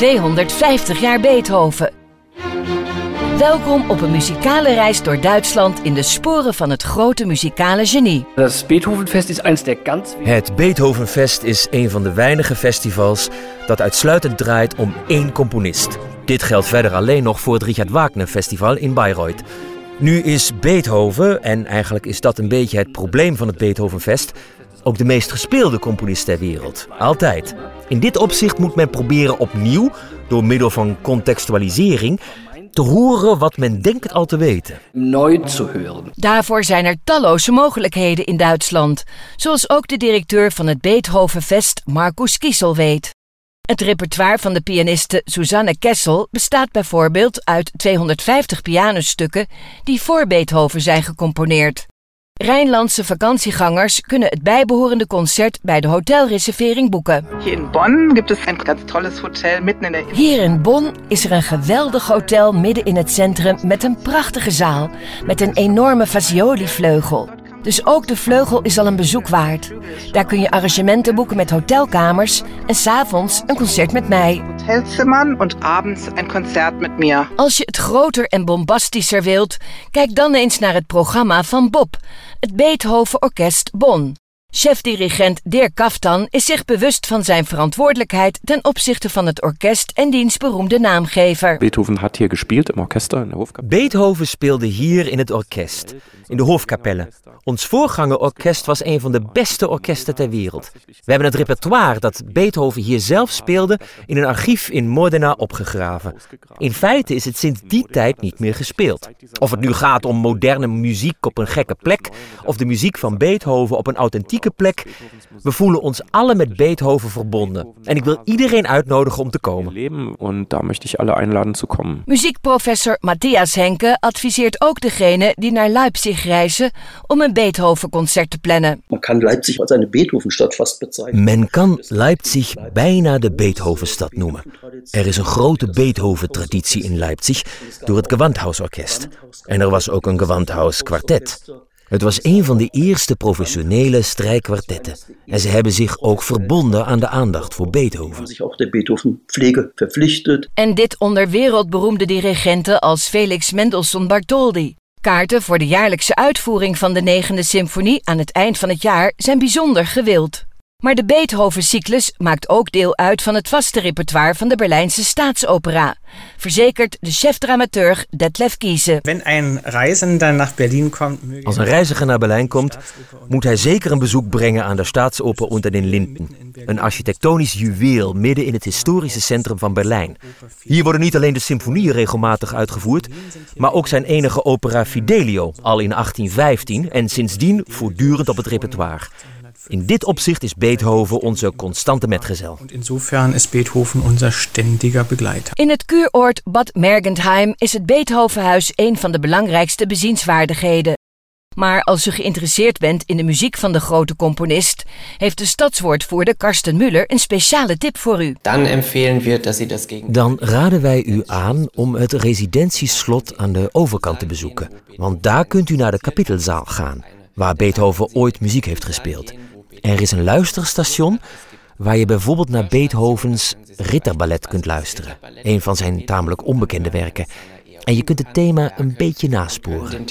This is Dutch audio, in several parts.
250 jaar Beethoven. Welkom op een muzikale reis door Duitsland in de sporen van het grote muzikale genie. Das Beethovenfest ist eines der ganz Het Beethovenfest is een van de weinige festivals dat uitsluitend draait om één componist. Dit geldt verder alleen nog voor het Richard Wagner Festival in Bayreuth. Nu is Beethoven, en eigenlijk is dat een beetje het probleem van het Beethovenfest, ook de meest gespeelde componist ter wereld. Altijd. In dit opzicht moet men proberen opnieuw, door middel van contextualisering, te horen wat men denkt al te weten. neu zu hören. Daarvoor zijn er talloze mogelijkheden in Duitsland, zoals ook de directeur van het Beethovenfest, Markus Kiesel, weet. Het repertoire van de pianiste Susanne Kessel bestaat bijvoorbeeld uit 250 pianostukken die voor Beethoven zijn gecomponeerd. Rijnlandse vakantiegangers kunnen het bijbehorende concert bij de hotelreservering boeken. Hier in Bonn gibt es ganz tolles Hotel in Hier in Bonn is er een geweldig hotel midden in het centrum met een prachtige zaal met een enorme Fazioli-vleugel. Dus ook de vleugel is al een bezoek waard. Daar kun je arrangementen boeken met hotelkamers en s'avonds een concert met mij. Hotelzimmern und abends ein Konzert mit mir. Als je het groter en bombastischer wilt, kijk dan eens naar het programma van Bob, het Beethoven Orkest Bonn. Chefdirigent Dirk Kaftan is zich bewust van zijn verantwoordelijkheid ten opzichte van het orkest en diens beroemde naamgever. Beethoven hat hier gespielt im Orchester in der Hofkapelle. Beethoven speelde hier in het orkest, in de Hofkapelle. Ons voorgangerorkest was een van de beste orkesten ter wereld. We hebben het repertoire dat Beethoven hier zelf speelde in een archief in Modena opgegraven. In feite is het sinds die tijd niet meer gespeeld. Of het nu gaat om moderne muziek op een gekke plek of de muziek van Beethoven op een plek, we voelen ons alle met Beethoven verbonden. En ik wil iedereen uitnodigen om te komen. Leben und da möchte ich alle einladen zu kommen. Muziekprofessor Matthias Henke adviseert ook degene die naar Leipzig reizen om een Beethoven-concert te plannen. Man kann Leipzig als eine Beethovenstadt fast bezeichnen. Men kan Leipzig bijna de Beethovenstad noemen. Er is een grote Beethoven-traditie in Leipzig door het Gewandhausorkest. En er was ook een Gewandhauskwartet. Het was een van de eerste professionele strijkkwartetten. En ze hebben zich ook verbonden aan de aandacht voor Beethoven. Der Beethovenpflege verpflichtet. En dit onder wereldberoemde dirigenten als Felix Mendelssohn Bartholdy. Kaarten voor de jaarlijkse uitvoering van de negende symfonie aan het eind van het jaar zijn bijzonder gewild. Maar de Beethoven-cyclus maakt ook deel uit van het vaste repertoire van de Berlijnse Staatsopera, verzekert de chefdramaturg Detlef Kiese. Möge Als een reiziger naar Berlijn komt, moet hij zeker een bezoek brengen aan de Staatsoper unter den Linden. Een architectonisch juweel midden in het historische centrum van Berlijn. Hier worden niet alleen de symfonieën regelmatig uitgevoerd, maar ook zijn enige opera Fidelio, al in 1815 en sindsdien voortdurend op het repertoire. In dit opzicht is Beethoven onze constante metgezel. Insofern ist Beethoven unser ständiger Begleiter. In het kuuroord Bad Mergentheim is het Beethovenhuis een van de belangrijkste bezienswaardigheden. Maar als u geïnteresseerd bent in de muziek van de grote componist, heeft de stadswoordvoerder Karsten Muller een speciale tip voor u. Dann empfehlen wir, dass Sie das gegen Dan raden wij u aan om het residentieslot aan de overkant te bezoeken. Want daar kunt u naar de kapitelzaal gaan, waar Beethoven ooit muziek heeft gespeeld. Er is een luisterstation waar je bijvoorbeeld naar Beethovens Ritterballet kunt luisteren. Een van zijn tamelijk onbekende werken. En je kunt het thema een beetje nasporen.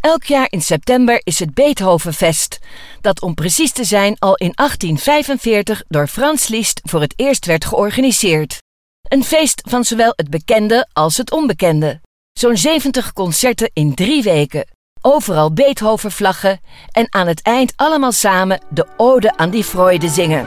Elk jaar in september is het Beethovenfest, dat om precies te zijn al in 1845 door Frans Liszt voor het eerst werd georganiseerd. Een feest van zowel het bekende als het onbekende. Zo'n 70 concerten in drie weken. Overal Beethoven-vlaggen en aan het eind allemaal samen de Ode aan die Freude zingen.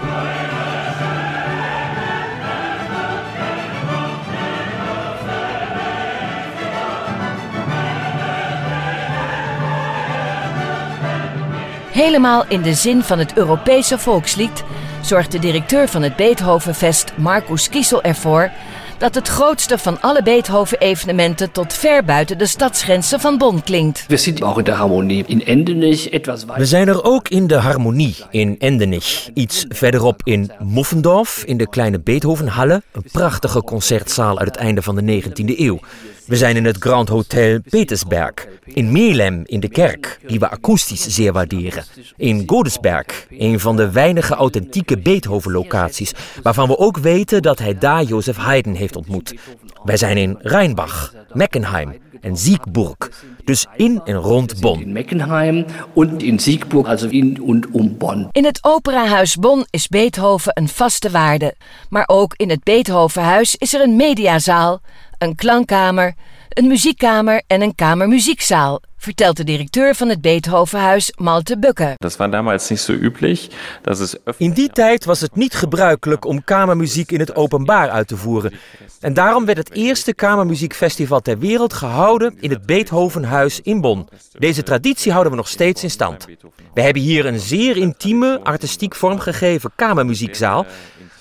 Helemaal in de zin van het Europese volkslied zorgt de directeur van het Beethovenfest, Markus Kiesel, ervoor dat het grootste van alle Beethoven-evenementen tot ver buiten de stadsgrenzen van Bonn klinkt. Wir sind auch in der Harmonie in Endenich etwas. We zijn er ook in de Harmonie in Endenich. Iets verderop in Muffendorf, in de kleine Beethovenhalle. Een prachtige concertzaal uit het einde van de 19e eeuw. We zijn in het Grand Hotel Petersberg, in Melem in de kerk, die we akoestisch zeer waarderen. In Godesberg, een van de weinige authentieke Beethoven-locaties, waarvan we ook weten dat hij daar Joseph Haydn heeft ontmoet. Wij zijn in Rheinbach, Meckenheim en Siegburg, dus in en rond Bonn. In Meckenheim en in Siegburg, also in en om Bonn. In het Operahuis Bonn is Beethoven een vaste waarde. Maar ook in het Beethovenhuis is er een mediazaal, een klankkamer, een muziekkamer en een kamermuziekzaal, vertelt de directeur van het Beethovenhuis Malte Bukke. Dat was damals niet zo üblich. Dat is In die tijd was het niet gebruikelijk om kamermuziek in het openbaar uit te voeren. En daarom werd het eerste kamermuziekfestival ter wereld gehouden in het Beethovenhuis in Bonn. Deze traditie houden we nog steeds in stand. We hebben hier een zeer intieme, artistiek vormgegeven kamermuziekzaal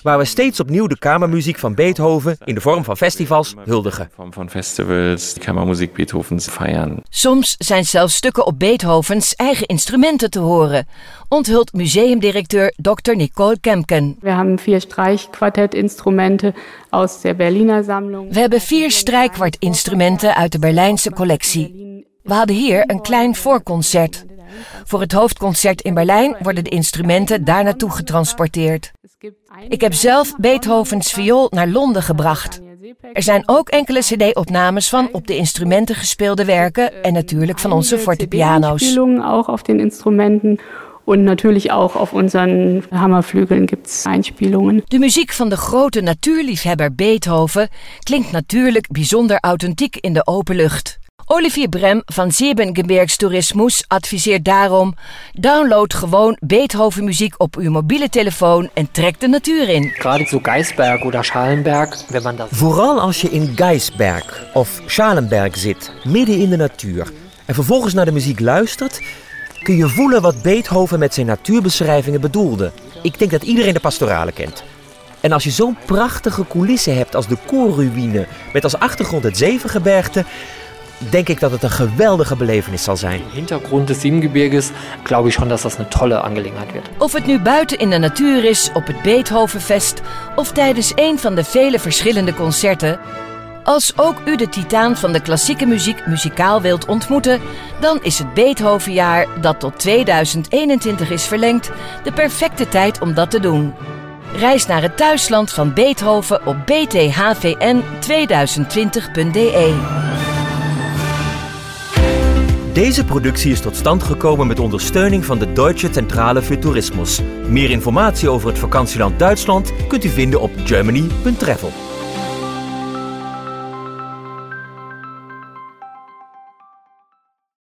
waar we steeds opnieuw de kamermuziek van Beethoven in de vorm van festivals huldigen. Van, van festivals, de kamermuziek Beethovens feiern. Soms zijn zelfs stukken op Beethovens eigen instrumenten te horen, onthult museumdirecteur Dr. Nicole Kemken. We hebben vier strijkkwartetinstrumenten uit de Berliner Sammlung. We hebben vier strijkkwartinstrumenten uit de Berlijnse collectie. We hadden hier een klein voorconcert. Voor het hoofdconcert in Berlijn worden de instrumenten daar naartoe getransporteerd. Ik heb zelf Beethovens viool naar Londen gebracht. Er zijn ook enkele cd-opnames van op de instrumenten gespeelde werken en natuurlijk van onze fortepiano's. Ook op de instrumenten. En natuurlijk ook op onze hammervlügeln gibt es Einspielungen. De muziek van de grote natuurliefhebber Beethoven klinkt natuurlijk bijzonder authentiek in de open lucht. Olivier Brem van Siebengebirgstourismus adviseert daarom: download gewoon Beethoven muziek op uw mobiele telefoon en trek de natuur in. Gerade so Geisberg oder Schalenberg, wenn man Vooral als je in Geisberg of Schalenberg zit, midden in de natuur, en vervolgens naar de muziek luistert, kun je voelen wat Beethoven met zijn natuurbeschrijvingen bedoelde. Ik denk dat iedereen de pastorale kent. En als je zo'n prachtige coulisse hebt als de koorruïne, met als achtergrond het Zevengebergte, denk ik dat het een geweldige belevenis zal zijn. Hintergrund des Siebengebirges glaube ich schon, dass das eine tolle Angelegenheit wird. Of het nu buiten in de natuur is, op het Beethovenfest of tijdens een van de vele verschillende concerten. Als ook u de titaan van de klassieke muziek muzikaal wilt ontmoeten, dan is het Beethovenjaar, dat tot 2021 is verlengd, de perfecte tijd om dat te doen. Reis naar het thuisland van Beethoven op bthvn2020.de. Deze productie is tot stand gekomen met ondersteuning van de Deutsche Zentrale für Tourismus. Meer informatie over het vakantieland Duitsland kunt u vinden op germany.travel.